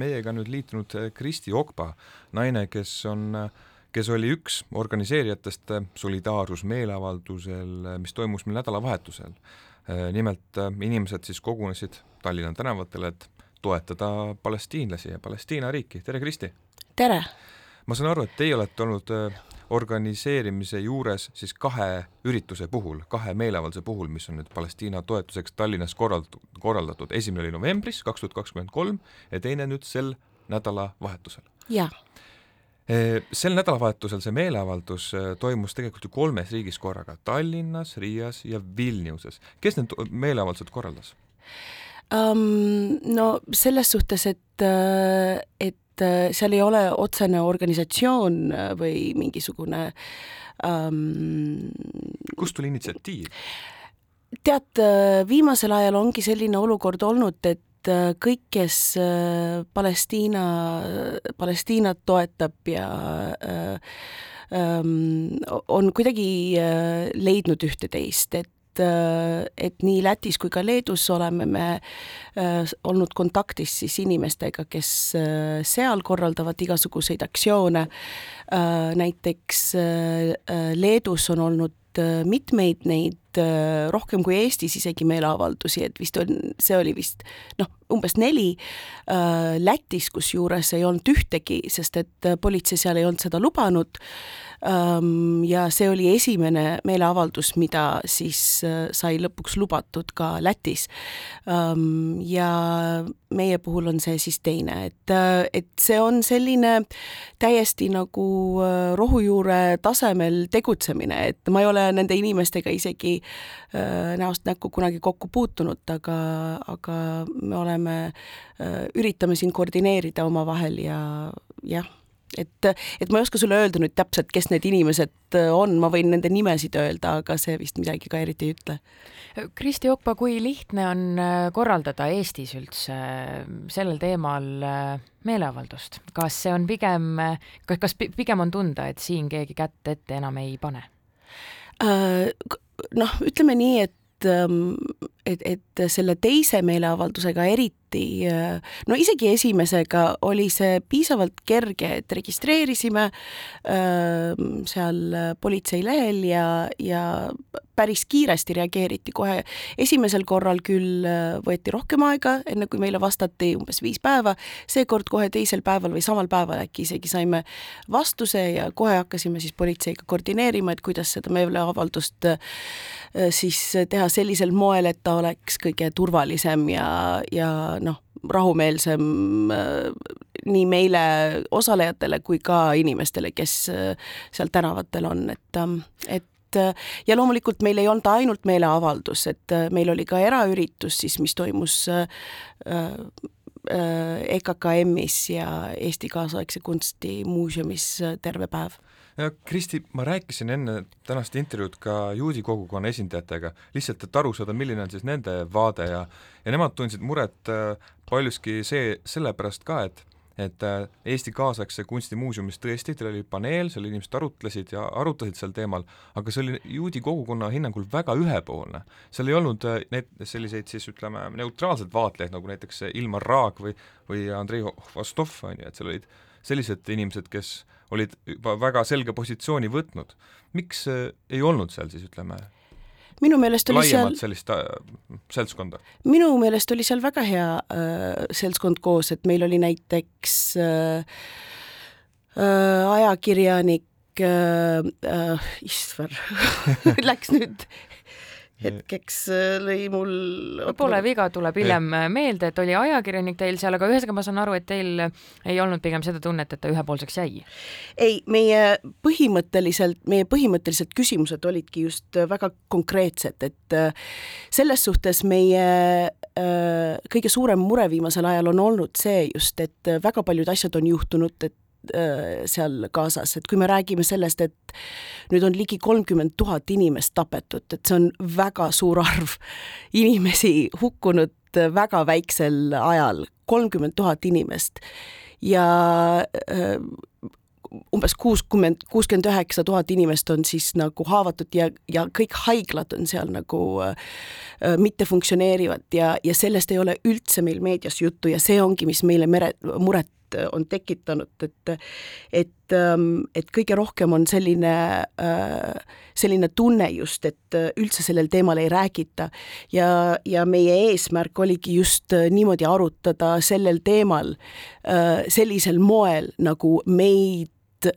meiega nüüd liitunud äh, Kristi Okpa, naine, kes on, kes oli üks organiseerijatest äh, solidaarsusmeeleavaldusel, mis toimus meil nädalavahetusel. nimelt inimesed siis kogunesid Tallinna tänavatele, et toetada palestiinlasi ja Palestiina riiki, tere Kristi! tere! Ma saan aru, et teie olete olnud organiseerimise juures siis kahe ürituse puhul, kahe meeleavalduse puhul, mis on nüüd Palestiina toetuseks Tallinnas korrald-, korraldatud, esimene oli novembris kaks tuhat kakskümmend kolm ja teine nüüd sel nädalavahetusel. jah. E, sel nädalavahetusel see meeleavaldus e, toimus tegelikult ju kolmes riigis korraga, Tallinnas, Riias ja Vilniuses. kes need meeleavaldused korraldas um,? No selles suhtes, et, et äh, seal ei ole otsene organisatsioon äh, või mingisugune ähm, kust tuli initsiatiiv? tead, äh, viimasel ajal ongi selline olukord olnud, et kõik, kes Palestiina, Palestiinat toetab ja ähm, on kuidagi leidnud ühte-teist, et et, et nii Lätis kui ka Leedus oleme me äh, olnud kontaktis siis inimestega, kes äh, seal korraldavad igasuguseid aktsioone äh,. näiteks äh, äh Leedus on olnud äh, mitmeid neid rohkem kui Eestis isegi meeleavaldusi, et vist on, see oli vist noh, umbes neli. Lätis kusjuures ei olnud ühtegi, sest et politsei seal ei olnud seda lubanud ja see oli esimene meeleavaldus, mida siis äh, sai lõpuks lubatud ka Lätis. ja meie puhul on see siis teine, et, äh, et see on selline täiesti nagu äh, rohujuure tasemel tegutsemine, et ma ei ole nende inimestega isegi näost näkku kunagi kokku puutunud, aga, aga me oleme, üritame siin koordineerida omavahel ja jah et, et ma ei oska sulle öelda nüüd täpselt, kes need inimesed äh, on, ma võin nende nimesid öelda, aga see vist midagi ka eriti ei ütle. Kristi Okpa, kui lihtne on äh, korraldada Eestis üldse äh, sellel teemal meeleavaldust, kas see on pigem, kas pigem on tunda, et siin keegi kätt ette enam ei pane? Noh, ütleme nii, et ähm, et, et selle teise meeleavaldusega eriti eriti no isegi esimesega oli see piisavalt kerge, et registreerisime äh, seal politsei lehel ja, ja päris kiiresti reageeriti kohe. esimesel korral küll äh, võeti rohkem aega, enne kui meile vastati, umbes viis päeva, seekord kohe teisel päeval või samal päeval äkki isegi saime vastuse ja kohe hakkasime siis politseiga koordineerima, et kuidas seda meeleavaldust äh, siis teha sellisel moel, et ta oleks kõige turvalisem ja, ja noh, rahumeelsem äh, nii meile osalejatele kui ka inimestele, kes äh, seal tänavatel on, et, ähm, et äh, ja loomulikult meil ei olnud ainult meeleavaldus, et meil oli ka eraüritus siis, mis toimus EKKM-is ja Eesti Kaasaegse Kunsti Muuseumis terve päev. Kristi, ma rääkisin enne tänast intervjuud ka juudi kogukonna esindajatega, lihtsalt et aru saada, milline on siis nende vaade ja ja nemad tundsid muret äh, paljuski see, sellepärast ka, et et äh, Eesti kaasaegse kunstimuuseumis tõesti, teil oli paneel, seal inimesed arutlesid ja arutasid sel teemal, aga see oli juudi kogukonna hinnangul väga ühepoolne. seal ei olnud äh, neid selliseid siis ütleme, neutraalseid vaatlejaid, nagu näiteks Ilmar Raag või, või Andrei Vostov, on ju, et seal olid sellised inimesed, kes olid juba väga selge positsiooni võtnud. miks äh, ei olnud seal siis ütleme minu meelest oli seal sellist äh, seltskonda? minu meelest oli seal väga hea äh, seltskond koos, et meil oli näiteks äh, äh, ajakirjanik äh, äh, issand läks nüüd hetkeks äh, lõi mul Pole viga, tuleb hiljem äh, meelde, et oli ajakirjanik teil seal, aga ühesõnaga ma saan aru, et teil ei olnud pigem seda tunnet, et ta ühepoolseks jäi? ei, meie põhimõtteliselt, meie põhimõttelised küsimused olidki just väga konkreetsed, et äh, selles suhtes meie kõige suurem mure viimasel ajal on olnud see just, et väga paljud asjad on juhtunud, et Äh, seal kaasas, et kui me räägime sellest, et nüüd on ligi kolmkümmend tuhat inimest tapetud, et see on väga suur arv inimesi hukkunud väga väiksel ajal, kolmkümmend tuhat inimest. Ja äh, umbes kuuskümmend, kuuskümmend üheksa tuhat inimest on siis nagu haavatud ja, ja kõik haiglad on seal nagu äh, mitte funktsioneerivad ja, ja sellest ei ole üldse meil meedias juttu ja see ongi, mis meile mere, muret on tekitanud, et et, ähm, et kõige rohkem on selline, äh, selline tunne just, et üldse sellel teemal ei räägita. ja, ja meie eesmärk oligi just niimoodi arutada sellel teemal äh, sellisel moel, nagu meid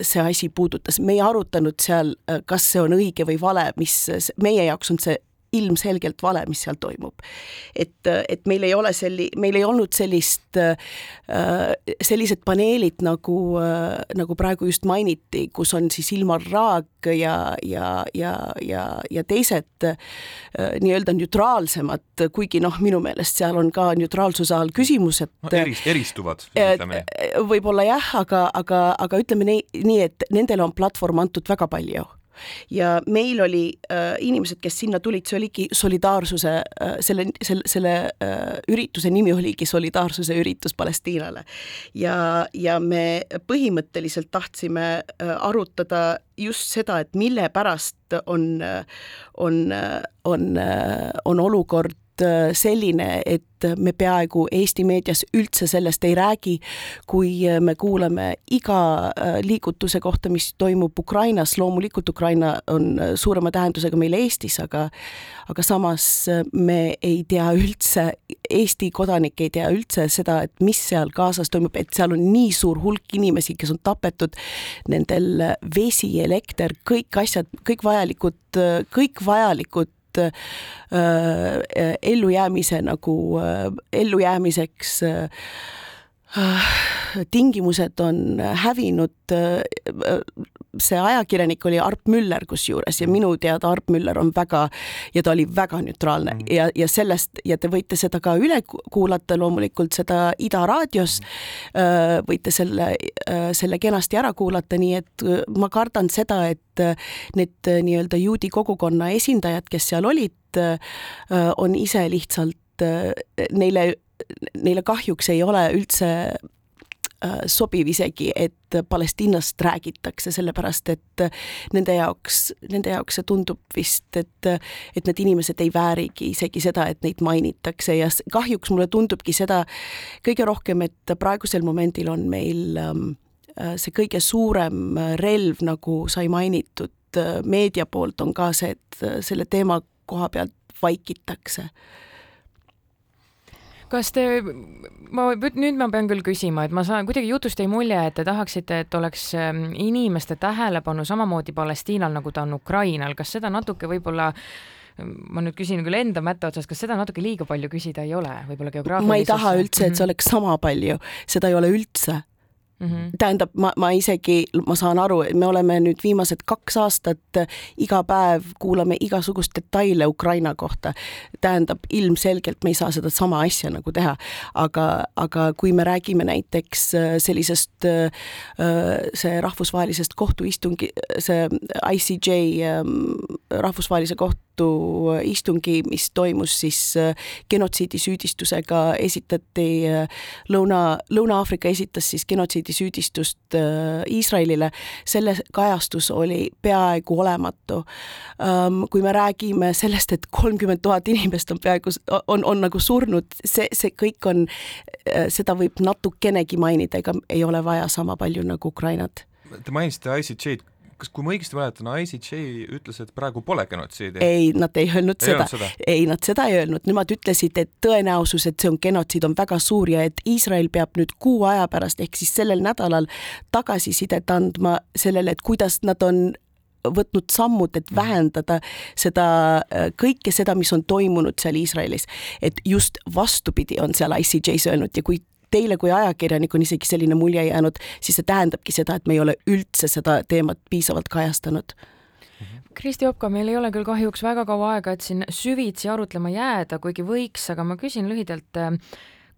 see asi puudutas, me ei arutanud seal, äh, kas see on õige või vale, mis meie jaoks on see ilmselgelt vale, mis seal toimub. et, et meil ei ole selli-, meil ei olnud sellist, äh, sellised paneelid, nagu, äh, nagu praegu just mainiti, kus on siis Ilmar Raag ja, ja, ja, ja, ja teised äh, nii-öelda neutraalsemad, kuigi noh, minu meelest seal on ka neutraalsuse all küsimus, et no, eris, eristuvad, ütleme nii. võib-olla jah, aga, aga, aga ütleme nii, nii, et nendele on platvorm antud väga palju ja meil oli äh, inimesed, kes sinna tulid, see oligi solidaarsuse äh,, selle, selle, selle äh, ürituse nimi oligi solidaarsuse üritus Palestiinale. ja, ja me põhimõtteliselt tahtsime äh, arutada just seda, et mille pärast on, on, on, on olukord Äh, selline, et me peaaegu Eesti meedias üldse sellest ei räägi, kui me kuuleme iga äh, liigutuse kohta, mis toimub Ukrainas, loomulikult Ukraina on äh, suurema tähendusega meil Eestis, aga aga samas me ei tea üldse, Eesti kodanik ei tea üldse seda, et mis seal Gazas toimub, et seal on nii suur hulk inimesi, kes on tapetud, nendel vesi, elekter, kõik asjad, kõik vajalikud, kõik vajalikud äh, äh, ellujäämise nagu äh, ellujäämiseks äh, tingimused on hävinud, see ajakirjanik oli Arp Müller kusjuures ja minu teada Arp Müller on väga ja ta oli väga neutraalne mm -hmm. ja, ja sellest ja te võite seda ka üle kuulata loomulikult seda Ida raadios mm. -hmm. võite selle, selle kenasti ära kuulata, nii et ma kardan seda, et need nii-öelda juudi kogukonna esindajad, kes seal olid, on ise lihtsalt neile neile kahjuks ei ole üldse äh, sobiv isegi, et Palestiinast räägitakse, sellepärast et nende jaoks, nende jaoks see tundub vist, et, et need inimesed ei väärigi isegi seda, et neid mainitakse. Ja kahjuks mulle tundubki seda kõige rohkem, et praegusel momendil on meil ähm, äh, see kõige suurem relv, nagu sai mainitud äh, meedia poolt, on ka see, et selle teema koha pealt vaikitakse kas te, ma nüüd ma pean küll küsima, et ma saan, kuidagi jutust jäi mulje, et te tahaksite, et oleks ähm, inimeste tähelepanu samamoodi Palestiinal, nagu ta on Ukrainal, kas seda natuke võib-olla ma nüüd küsin küll enda mätta otsast, kas seda natuke liiga palju küsida ei ole, võib-olla geograafiliselt? ma ei taha üldse, et see mhm. oleks sama palju, seda ei ole üldse Mm -hmm. tähendab, ma, ma isegi, ma saan aru, et me oleme nüüd viimased kaks aastat iga päev kuulame igasugust detaile Ukraina kohta. tähendab, ilmselgelt me ei saa seda sama asja nagu teha, aga, aga kui me räägime näiteks äh, sellisest, äh, see rahvusvahelisest kohtuistungi, see ICJ ähm, rahvusvahelise kohtuistungi, mis toimus siis äh, genotsiidi süüdistusega, esitati Lõuna, Lõuna-Aafrika esitas siis genotsiidi esitati süüdistust äh, Iisraelile, selle kajastus oli peaaegu olematu. Ähm, kui me räägime sellest, et kolmkümmend tuhat inimest on peaaegu, on, on nagu surnud, see, see kõik on, äh, seda võib natukenegi mainida, ega ei ole vaja sama palju nagu Ukrainat. Te mainisite ICJ-d, kas, kui ma õigesti mäletan, ICJ ütles, et praegu pole genotsiidi? ei, nad ei öelnud ei seda, seda., ei, nad seda ei öelnud, nemad ütlesid, et tõenäosus, et see on genotsiid, on väga suur ja et Iisrael peab nüüd kuu aja pärast ehk siis sellel nädalal tagasisidet andma sellele, et kuidas nad on võtnud sammud, et mhm. vähendada seda kõike seda, mis on toimunud seal Iisraelis. et just vastupidi on seal ICJ-s öelnud ja kui teile kui ajakirjanik on isegi selline mulje jäänud, siis see tähendabki seda, et me ei ole üldse seda teemat piisavalt kajastanud. Kristi Opka, meil ei ole küll kahjuks väga kaua aega, et siin süvitsi arutlema jääda, kuigi võiks, aga ma küsin lühidalt,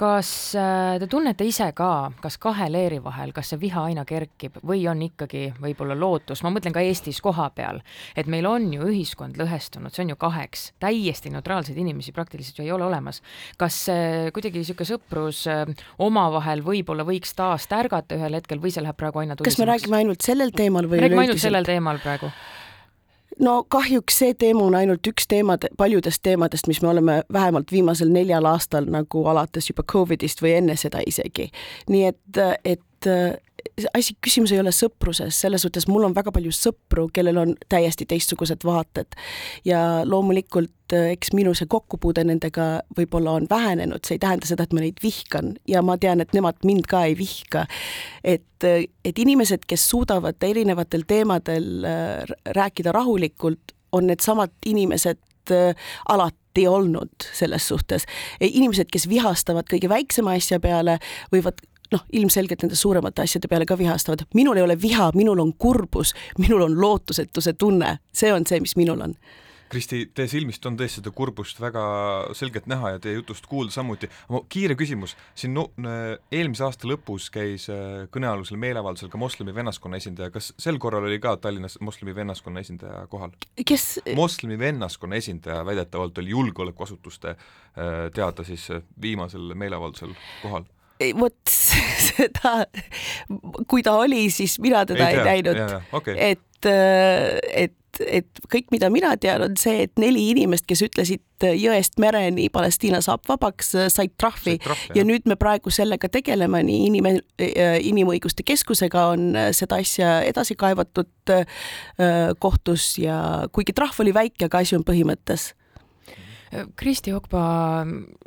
kas äh, te tunnete ise ka, kas kahe leeri vahel, kas see viha aina kerkib või on ikkagi võib-olla lootus, ma mõtlen ka Eestis kohapeal, et meil on ju ühiskond lõhestunud, see on ju kaheks, täiesti neutraalseid inimesi praktiliselt ju ei ole olemas. kas kuidagi niisugune sõprus äh, omavahel võib-olla võiks taas tärgata ühel hetkel või see läheb praegu aina tulisemaks? kas me räägime ainult sellel teemal või me räägime ainult sellel teemal praegu no kahjuks see teema on ainult üks teemade, paljudest teemadest, mis me oleme vähemalt viimasel neljal aastal nagu alates juba Covidist või enne seda isegi. nii et, et asi, küsimus ei ole sõpruses, selles suhtes mul on väga palju sõpru, kellel on täiesti teistsugused vaated ja loomulikult eks minu see kokkupuude nendega võib-olla on vähenenud, see ei tähenda seda, et ma neid vihkan ja ma tean, et nemad mind ka ei vihka. et, et inimesed, kes suudavad erinevatel teemadel äh, rääkida rahulikult, on needsamad inimesed äh, alati olnud selles suhtes. inimesed, kes vihastavad kõige väiksema asja peale, võivad noh, ilmselgelt nende suuremate asjade peale ka vihastavad. minul ei ole viha, minul on kurbus, minul on lootusetuse tunne, see on see, mis minul on. Kristi, teie silmist on tõesti seda kurbust väga selgelt näha ja teie jutust kuulda samuti. kiire küsimus, siin no, eelmise aasta lõpus käis äh, kõnealusel meeleavaldusel ka moslemi vennaskonna esindaja, kas sel korral oli ka Tallinnas moslemi vennaskonna esindaja kohal? kes? moslemi vennaskonna esindaja väidetavalt oli julgeolekuasutuste äh, teada siis viimasel meeleavaldusel kohal vot seda, kui ta oli, siis mina teda ei, ei näinud. Okay. et, äh, et, et kõik, mida mina tean, on see, et neli inimest, kes ütlesid jõest mereni Palestiina saab vabaks, said trahvi. Ja nüüd me praegu sellega tegeleme, nii inim-, äh, Inimõiguste Keskusega on seda asja edasi kaevatud äh, kohtus ja kuigi trahv oli väike, aga asi on põhimõttes Kristi Okpa,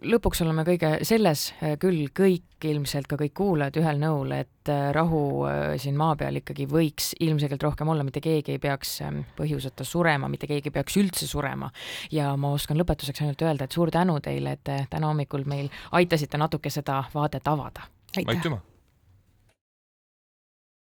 lõpuks oleme kõige selles äh, küll kõik ilmselt ka kõik kuulajad ühel nõul, et äh, rahu äh, siin maa peal ikkagi võiks ilmselgelt rohkem olla, mitte keegi ei peaks ähm, põhjuseta surema, mitte keegi ei peaks üldse surema. ja ma oskan lõpetuseks ainult öelda, et suur tänu teile, et täna hommikul meil aitasite natuke seda vaadet avada. aitüma!